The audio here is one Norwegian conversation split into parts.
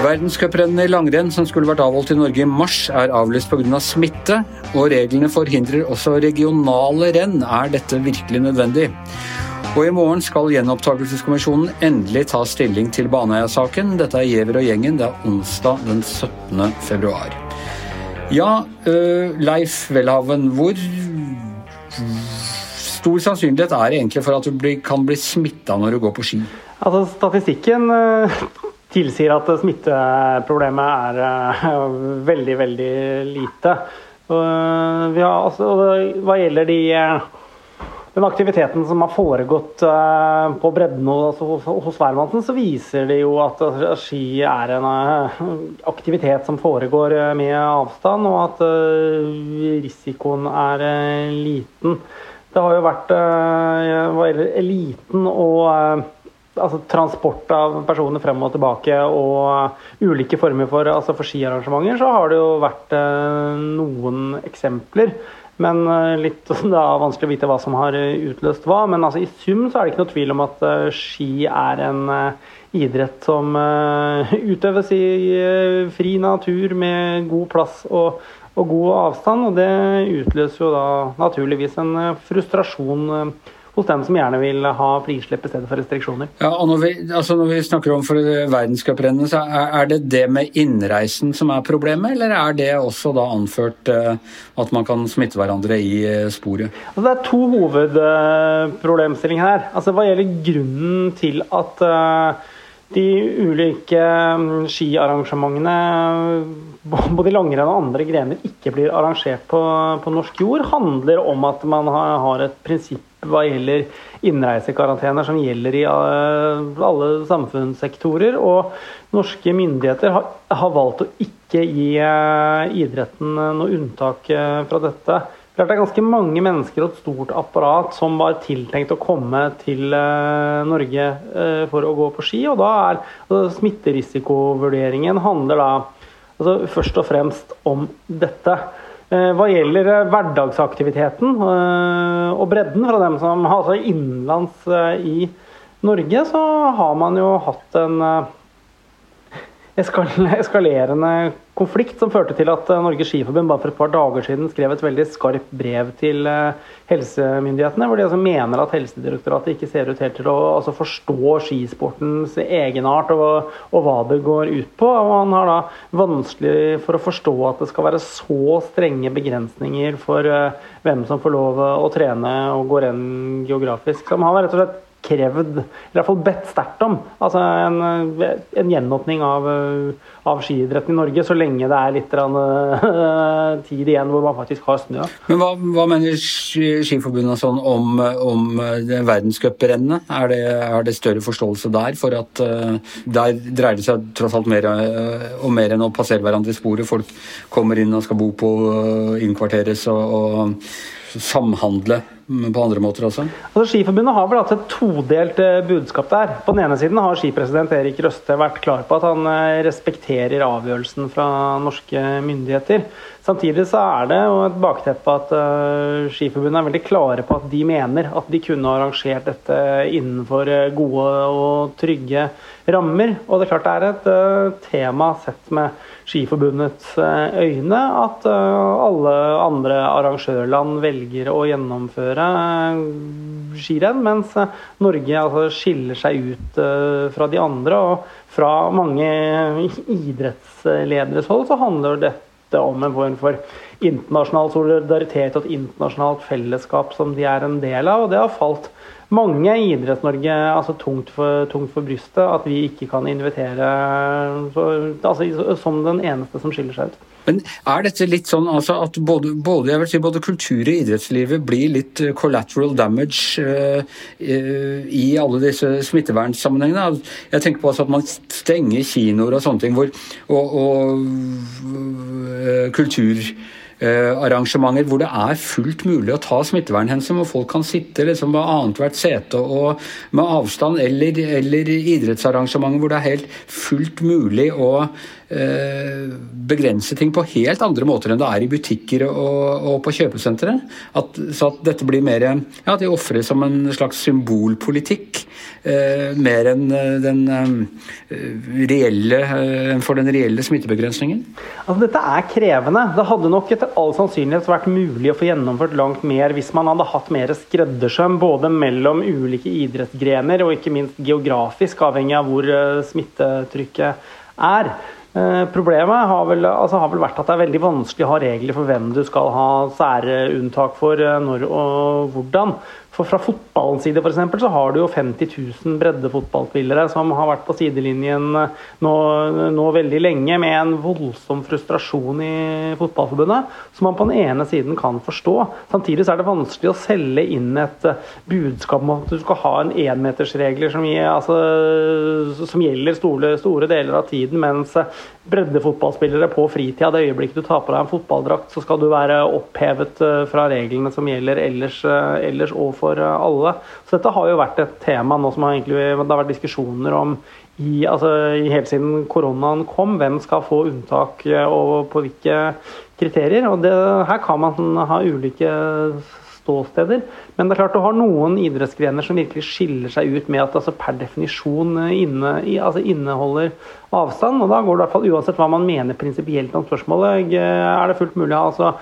Verdenscuprennet i langrenn som skulle vært avholdt i Norge i mars, er avlyst pga. Av smitte, og reglene forhindrer også regionale renn. Er dette virkelig nødvendig? Og i morgen skal gjenopptakelseskommisjonen endelig ta stilling til Baneheia-saken. Dette er Giæver og gjengen. Det er onsdag den 17. februar. Ja, øh, Leif Welhaven, hvor stor sannsynlighet er det egentlig for at du kan bli smitta når du går på ski? Altså, Statistikken øh, tilsier at smitteproblemet er uh, veldig, veldig lite. Uh, har, altså, hva gjelder de, den aktiviteten som har foregått på bredden altså, hos hvermannsen, så viser det jo at ski er en aktivitet som foregår med avstand, og at risikoen er liten. Det har jo vært gjelder eliten og altså, transport av personer frem og tilbake og ulike former for, altså for skiarrangementer, så har det jo vært eh, noen eksempler. Men eh, litt det er vanskelig å vite hva som har utløst hva. Men altså, i sum så er det ikke noe tvil om at ski er en idrett som utøves i fri natur med god plass og, og, god avstand. Og det utløser jo da naturligvis en frustrasjon hos dem som gjerne vil ha frislipp i stedet for restriksjoner. Ja, og Når vi, altså når vi snakker om for verdenscuprennet, så er det det med innreisen som er problemet, eller er det også da anført eh, at man kan smitte hverandre i eh, sporet? Altså det er to hovedproblemstillinger her. Altså Hva gjelder grunnen til at de ulike mm, skiarrangementene, både langrenn og andre grener, ikke blir arrangert på, på, norsk jord, handler om at man har et prinsipp hva gjelder innreisekarantener som gjelder i eh, alle samfunnssektorer. Og norske myndigheter har, har valgt å ikke gi eh, idretten noe unntak eh, fra dette. Det er ganske mange mennesker og et stort apparat som var tiltenkt å komme til uh, Norge uh, for å gå på ski. og da er altså, Smitterisikovurderingen handler da altså, først og fremst om dette. Uh, hva gjelder hverdagsaktiviteten og bredden fra dem som har altså innenlands i Norge, så har man jo hatt en eskalerende konflikt som førte til at eh, Norges Skiforbund bare for et par dager siden skrev et veldig skarpt brev til eh, helsemyndighetene, hvor de altså mener at Helsedirektoratet ikke ser ut helt til å altså forstå skisportens egenart og, og, hva det går ut på. og Han har da vanskelig for å forstå at det skal være så strenge begrensninger for uh, hvem som får lov å trene og gå renn geografisk. Så han har rett og slett krevd, eller fall bedt sterkt om, altså en, en gjenåpning av, av, skiidretten i Norge, så lenge det er litt uh, tid igjen hvor man faktisk har snø. Men Hva, hva mener Skiforbundet sånn om, om verdenscuprennene? Er, er, det større forståelse der for at uh, der dreier det seg tross alt mer uh, om mer enn å passere hverandre i sporet? Folk kommer inn og skal bo på, innkvarteres og, og samhandle på andre måter også? Altså, Skiforbundet har vel hatt et todelt eh, budskap der. På den ene siden har skipresident Erik Røste vært klar på at han eh, respekterer avgjørelsen fra norske myndigheter. Samtidig så er det et bakteppe at uh, Skiforbundet er veldig klare på at de mener at de kunne arrangert dette innenfor gode og trygge rammer. Og det er klart det er et tema sett med Skiforbundets øyne at alle andre arrangørland velger å gjennomføre skirenn, mens Norge altså, skiller seg ut fra de andre. og fra mange idrettslederes hold så handler dette om en form for internasjonal solidaritet og et internasjonalt fellesskap som de er en del av. og Det har falt mange i Idretts-Norge altså tungt, for, tungt for brystet at vi ikke kan invitere altså, som den eneste som skiller seg ut. Men er dette litt sånn altså at både, både, si, både kultur og idrettslivet blir litt eh, collateral damage uh, uh, i alle disse smittevernsammenhengene? Jeg tenker på altså at man stenger kinoer og sånne ting, hvor, og, og uh, kultur arrangementer hvor det er fullt mulig å ta smittevernhensyn, hvor folk kan sitte liksom ved annethvert sete og med avstand, eller, eller idrettsarrangementer hvor det er helt fullt mulig å begrense ting på helt andre måter enn det er i butikker og, og på kjøpesentre. Så at dette blir mer Ja, de ofres som en slags symbolpolitikk. Eh, mer enn den reelle, for den reelle smittebegrensningen? Altså, dette er krevende. Det hadde nok etter all sannsynlighet vært mulig å få gjennomført langt mer hvis man hadde hatt mer skreddersøm både mellom ulike idrettsgrener og ikke minst geografisk, avhengig av hvor smittetrykket er. Eh, problemet har vel, altså har vel, vært at det er veldig vanskelig å ha regler for hvem du skal ha særunntak for eh, når og hvordan. For Fra fotballens side for eksempel, så har du jo 50 000 breddefotballspillere som har vært på sidelinjen eh, nå, nå, veldig lenge, med en voldsom frustrasjon i Fotballforbundet, som man på den ene siden kan forstå. Samtidig så er det vanskelig å selge inn et eh, budskap om at du skal ha en enmetersregler som, altså, som, gjelder store, store, deler av tiden, mens eh, breddefotballspillere på fritida, det øyeblikket du tar på deg en fotballdrakt, så skal du være opphevet fra reglene som gjelder ellers, ellers og for eh, alle. Så dette har jo vært et tema nå som har egentlig, det har vært diskusjoner om i, altså, helt siden koronaen kom. Hvem skal få unntak eh, og på hvilke kriterier. Og det, her kan man ha ulike ståsteder. Men det er klart du har noen idrettsgrener som virkelig skiller seg ut med at altså, per definisjon inne, altså, inneholder avstand. og Da går det i hvert fall uansett hva man mener prinsipielt om spørsmålet, er det fullt mulig å altså,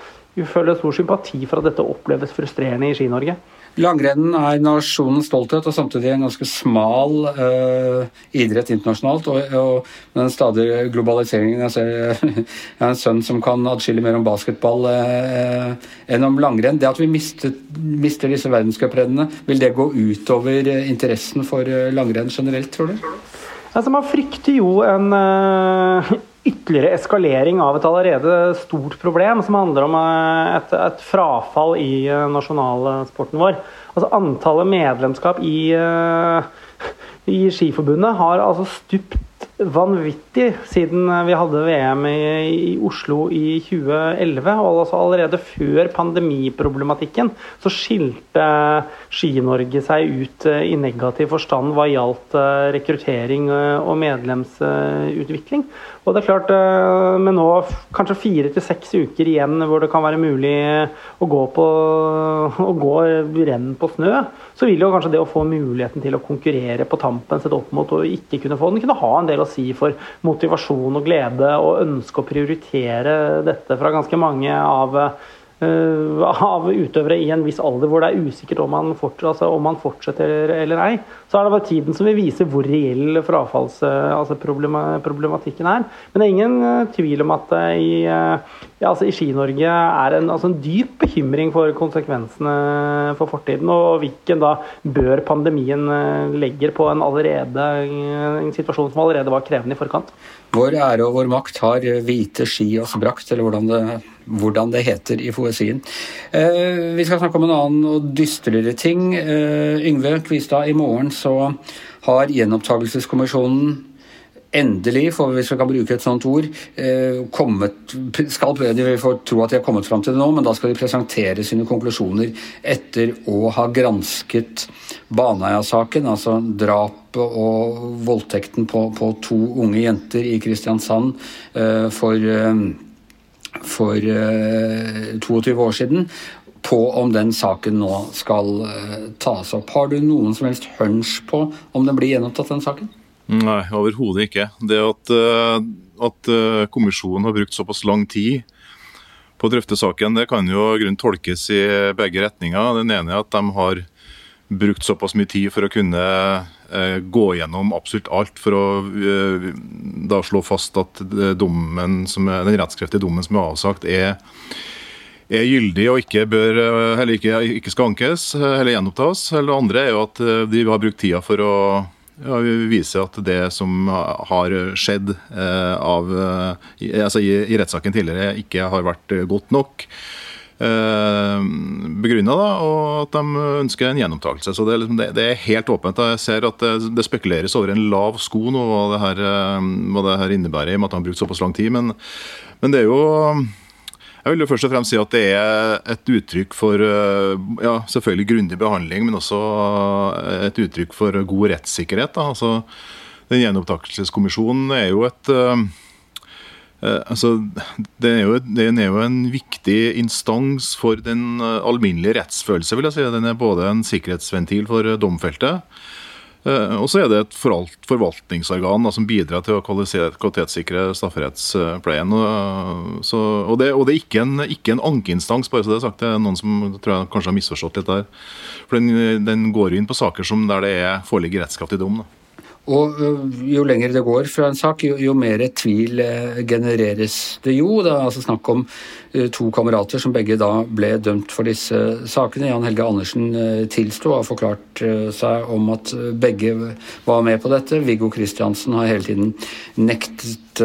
føle stor sympati for at dette oppleves frustrerende i Ski-Norge. Langrennen er nasjonens stolthet og samtidig en ganske smal uh, idrett internasjonalt. Og, og den stadige globaliseringen Jeg ser jeg har en sønn som kan adskille mer om basketball uh, enn om langrenn. Det at vi mistet, mister disse verdenscuprennene, vil det gå utover interessen for langrenn generelt, tror du? Altså, man frykter jo en ytterligere eskalering av et allerede stort problem, som handler om uh, et, et, frafall i uh, nasjonalsporten vår. Altså Antallet medlemskap i, i Skiforbundet har altså stupt vanvittig siden vi hadde VM i, i Oslo i 2011. og altså Allerede før pandemiproblematikken så skilte Ski-Norge seg ut eh, i negativ forstand hva gjaldt eh, rekruttering eh, og medlemsutvikling. Og det er klart, Med nå kanskje fire til seks uker igjen hvor det kan være mulig å gå, på, å gå renn på snø, så vil jo kanskje det å få muligheten til å konkurrere på tampen sett opp mot å ikke kunne få den, kunne ha en del å si for motivasjon og glede og ønske å prioritere dette fra ganske mange av uh, av utøvere i en viss alder hvor det er usikkert om man, altså om man fortsetter eller ei. Så er det bare tiden som vil vise hvor reell frafallsproblematikken altså er. Men det er ingen uh, tvil om at det i, ja, altså i Ski-Norge er en, altså en, dyp bekymring for konsekvensene for fortiden. Og hvilken da bør pandemien legger på en, allerede, en situasjon som allerede var krevende i forkant. Vår ære og vår makt har hvite ski oss brakt, eller hvordan det, hvordan det heter i poesien. Eh, vi skal snakke om en annen og dystrere ting. Eh, Yngve Kvistad, i morgen så har Gjenopptakelseskommisjonen endelig, for hvis vi kan bruke et sånt ord, eh, kommet skal, Vi får tro at de har kommet fram til det nå, men da skal de presentere sine konklusjoner etter å ha gransket Baneheia-saken, altså drapet og voldtekten på, på, to unge jenter i Kristiansand eh, for, eh, for 22 år siden på om den saken nå skal tas opp. Har du noen som helst hunch på om den blir gjenopptatt, den saken? Nei, overhodet ikke. Det at, uh, at uh, kommisjonen har brukt såpass lang tid på å drøfte saken, det kan jo grunn tolkes i begge retninger. Den ene er at de har brukt såpass mye tid for å kunne gå gjennom absolutt alt for å da slå fast at dommen er, den rettskreftige dommen som er avsagt, er er gyldig og ikke, bør, ikke, ikke skal ankes eller gjenopptas. Eller det andre er jo at eh, de har brukt tida for å ja, vise at det som har skjedd eh, av, eh, altså i, i, rettssaken tidligere, ikke har vært godt nok eh, begrunna, og at de ønsker en gjenopptakelse. Så det er, liksom, det, er, helt åpent. Jeg ser at det, det, spekuleres over en lav sko nå, hva det her, hva det her innebærer, i og med at de har brukt såpass lang tid. Men, men det er jo jeg vil jo først og fremst si at det er et uttrykk for eh, ja, selvfølgelig grundig behandling, men også et uttrykk for god rettssikkerhet. Da. Altså, den Gjenopptakelseskommisjonen er jo et, eh, Eh, altså, det er, jo, den er jo en viktig instans for den eh, alminnelige rettsfølelse. vil jeg si. Den er både en sikkerhetsventil for domfeltet, eh, og så er det et forvaltningsorgan da, som bidrar til å kvalitetssikre strafferettspleien. Og, så, og, det, og det er ikke en, ikke en ankeinstans, bare så det er sagt. Det er noen som tror jeg kanskje har misforstått litt der. For den, den går inn på saker som der det er, foreligger rettskraftig dom. Da. Og jo lenger det går fra en sak, jo, jo mer tvil genereres det jo. Det er altså snakk om to kamerater som begge da ble dømt for disse sakene. Jan Helge Andersen tilsto og har forklart seg om at begge var med på dette. Viggo Kristiansen har hele tiden nektet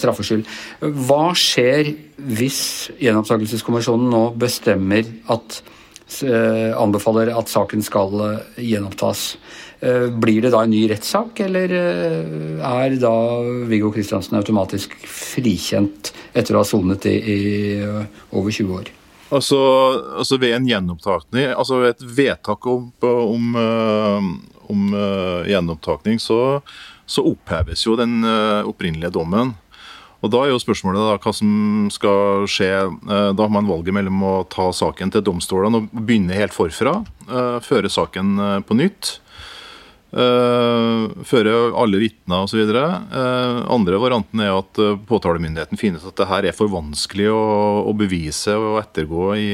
straffskyld. Hva skjer hvis Gjenopptakelseskommisjonen nå bestemmer at anbefaler at saken skal gjenopptas? Eh, blir det da en ny rettssak, eller eh, er da Viggo Kristiansen automatisk frikjent etter å ha sonet i, i over 20 år? Altså, altså, Ved en gjenopptakning, altså ved et vedtak om, om, eh, om gjenopptakning, så, så, oppheves jo den opprinnelige dommen. Og Da er jo spørsmålet da, hva som skal skje. Da har man valget mellom å ta saken til domstolene og begynne helt forfra. føre saken på nytt. Uh, føre alle vitner osv. Uh, andre varianten er at uh, påtalemyndigheten finner at det her er for vanskelig å, å bevise og ettergå i,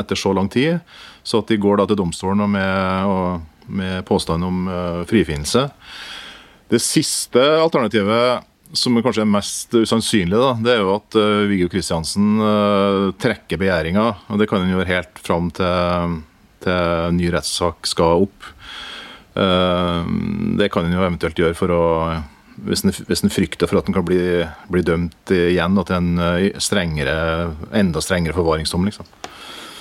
etter så lang tid. Så at de går da til domstolen med, med påstand om uh, frifinnelse. Det siste alternativet, som kanskje er mest usannsynlig, da, det er jo at uh, Viggo Kristiansen trekker begjæringa. Og det kan han gjøre helt fram til, til ny rettssak skal opp. Eh, det kan en jo eventuelt gjøre for å hvis en, frykter for at en kan bli, bli, dømt igjen og til en eh, strengere, enda strengere forvaringsdom. liksom.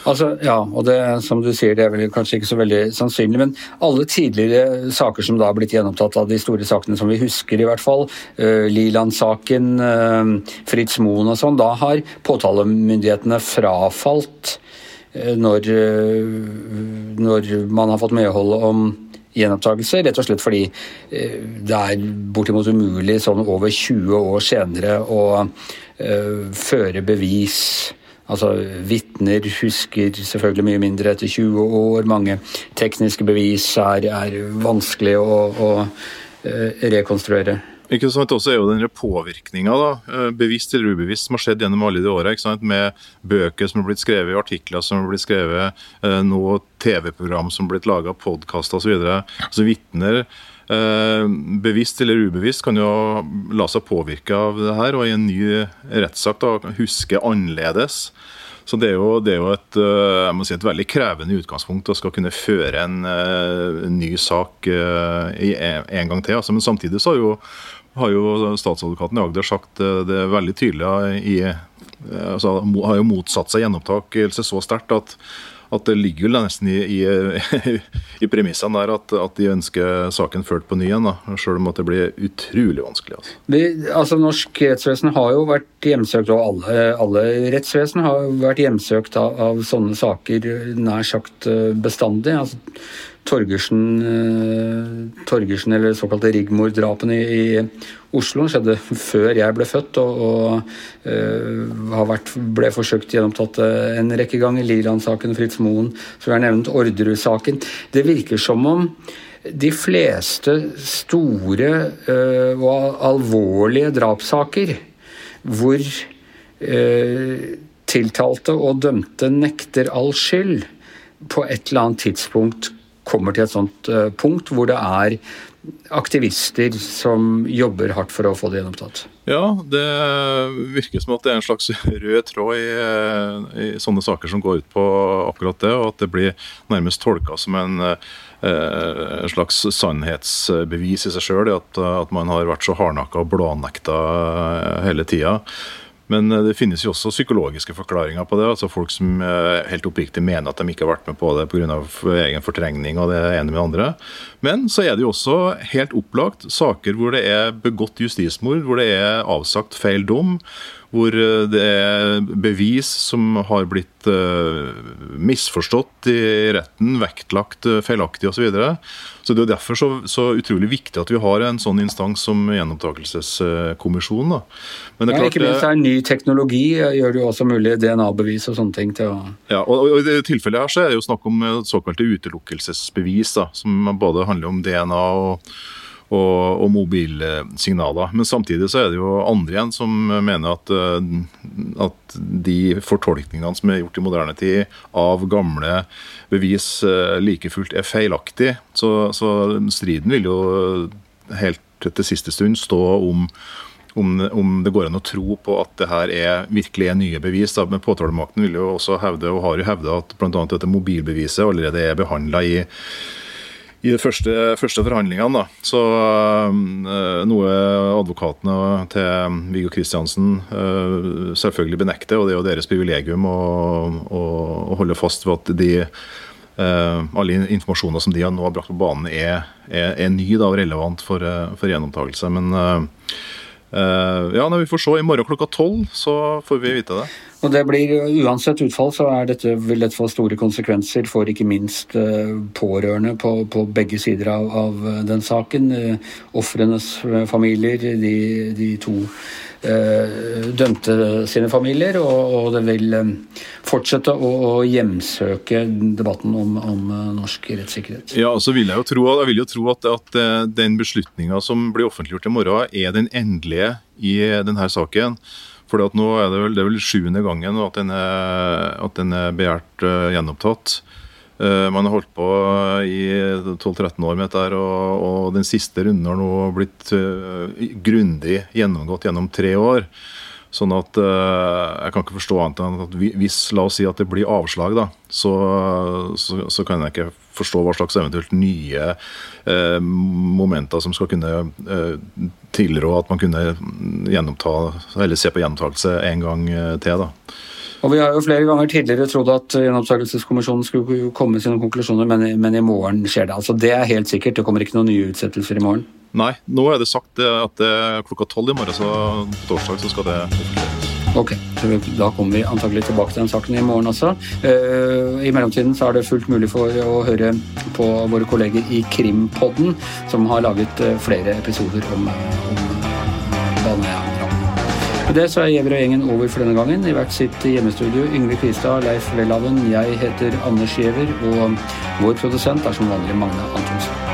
Altså, ja, og det som du sier, det er vel kanskje ikke så veldig sannsynlig, men alle tidligere saker som da har blitt gjennomtatt av de store sakene som vi husker, i hvert fall, uh, Liland-saken, uh, Fritz Moen og sånn, da har påtalemyndighetene frafalt uh, når, når man har fått medhold om gjenopptakelse, rett og slett fordi eh, det er bortimot umulig sånn over 20 år senere å uh, føre bevis. Altså, Vitner husker selvfølgelig mye mindre etter 20 år. Mange tekniske bevis er, er vanskelig å, å uh, rekonstruere. Ikke sant, også er jo den påvirkninga, eh, bevisst eller ubevisst, som har skjedd gjennom alle de åra. Med bøker som har blitt skrevet, artikler som har blitt skrevet, eh, nå TV-program som har blitt laga, podkaster osv. Altså, vitner eh, bevisst eller ubevisst kan jo la seg påvirke av det her, og i en ny rettssak huske annerledes. Så det er jo, det er jo et, si, et, veldig krevende utgangspunkt å skal kunne føre en, en ny sak en, en gang til. Altså, men samtidig så har jo har jo statsadvokaten i Agder sagt eh, det veldig tydelig i eh, altså, Har jo motsatt seg gjenopptakelse så sterkt at, at det ligger jo nesten i, i, i premissene der at, at, de ønsker saken ført på ny igjen. Selv om at det blir utrolig vanskelig. Altså. Vi, altså Norsk rettsvesen har jo vært hjemsøkt, og alle, alle rettsvesen har vært hjemsøkt av, av, sånne saker nær sagt eh, bestandig. altså Torgersen, eh, Torgersen eller såkalte Rigmor-drapene i, i, Oslo skjedde før jeg ble født, og, og uh, vært, ble forsøkt gjennomtatt eh, en rekke ganger. Liland-saken, Fritz Moen, som jeg nevnt, Orderud-saken. Det virker som om de fleste store uh, og alvorlige drapssaker hvor uh, tiltalte og dømte nekter all skyld, på et eller annet tidspunkt kommer til et sånt punkt hvor det er aktivister som jobber hardt for å få det gjenopptatt? Ja, det virker som at det er en slags rød tråd i, i sånne saker som går ut på akkurat det, og at det blir nærmest tolka som en en slags sannhetsbevis i seg sjøl, at, at man har vært så hardnakka og blånekta hele tida. Men eh, det finnes jo også psykologiske forklaringer på det. altså Folk som eh, helt oppriktig mener at de ikke har vært med på det pga. egen fortrengning og det ene med det andre. Men så er det jo også helt opplagt saker hvor det er begått justismord, hvor det er avsagt feil dom, hvor det er bevis som har blitt misforstått i retten, vektlagt feilaktig osv. Så, videre. så det er derfor så, så, utrolig viktig at vi har en sånn instans som gjenopptakelseskommisjonen. Men det er ja, ikke minst er ny teknologi gjør det jo også mulig DNA-bevis og sånne ting til å Ja, og, og, i det tilfellet her så er det jo snakk om såkalte utelukkelsesbevis, da, som både handler om DNA og og, og, mobilsignaler. Men samtidig så er det jo andre igjen som mener at, eh, at de fortolkningene som er gjort i moderne tid av gamle bevis, eh, like fullt er feilaktig. Så, så striden vil jo helt til siste stund stå om om, om, det går an å tro på at det her er virkelig er nye bevis. Da. Men Påtalemakten vil jo også hevde, og har jo hevda at bl.a. dette mobilbeviset allerede er behandla i i de første, første forhandlingene. Da. Så uh, noe advokatene til Viggo Kristiansen uh, selvfølgelig benekter, og det er jo deres privilegium å, å, å holde fast ved at de uh, alle informasjoner som de nå har brakt på banen, er, er, er ny da, og relevant for, for gjenopptakelse. Men ja, vi får se i morgen klokka tolv, så får vi vite det. Og det blir, Uansett utfall så dette, vil dette få store konsekvenser for ikke minst uh, pårørende på, på, begge sider av, av eh, den saken. Uh, Ofrenes familier, de, de to eh, dømte sine familier. Og, og det vil fortsette å, å, hjemsøke debatten om, om norsk rettssikkerhet. Ja, så vil jeg jo tro, jeg jo tro at, at den beslutninga som blir offentliggjort i morgen, er den endelige i denne saken. For nå er det vel, det er vel sjuende gangen at den er, at den er begjært uh, gjenopptatt. Uh, man har holdt på i 12-13 år med dette, og, og, den siste runden har nå blitt uh, grundig gjennomgått gjennom tre år. Sånn at Jeg kan ikke forstå annet enn at hvis la oss si at det blir avslag, da, så, så, så kan jeg ikke forstå hva slags eventuelt nye eh, momenter som skal kunne eh, tilrå at man kunne gjenoppta, eller se på gjenopptakelse en gang eh, til. da. Og Vi har jo flere ganger tidligere trodd at Gjenopptakelseskommisjonen skulle komme med sine konklusjoner, men, men, i morgen skjer det. Altså Det er helt sikkert. Det kommer ikke noen nye utsettelser i morgen? Nei, nå er det sagt at det er klokka tolv i morgen, så på torsdag så skal det offentliggjøres. Ok, Da kommer vi antagelig tilbake til den saken i morgen også. Uh, I mellomtiden så er det fullt mulig for å høre på våre kolleger i Krimpodden, som har laget flere episoder om, om Baneheia. Med det så er Gjever og gjengen over for denne gangen. I hvert sitt hjemmestudio Yngve Kvistad, Leif Welhaven, jeg heter Anders Gjever, og vår produsent er som vanlig Magne Antonsen.